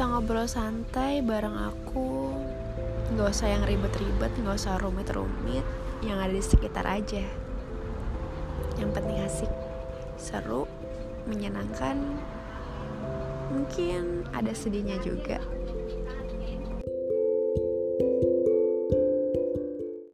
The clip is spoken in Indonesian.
kita ngobrol santai bareng aku. Nggak usah yang ribet-ribet nggak usah rumit-rumit yang ada di sekitar aja. Yang penting asik seru menyenangkan. Mungkin ada sedihnya juga.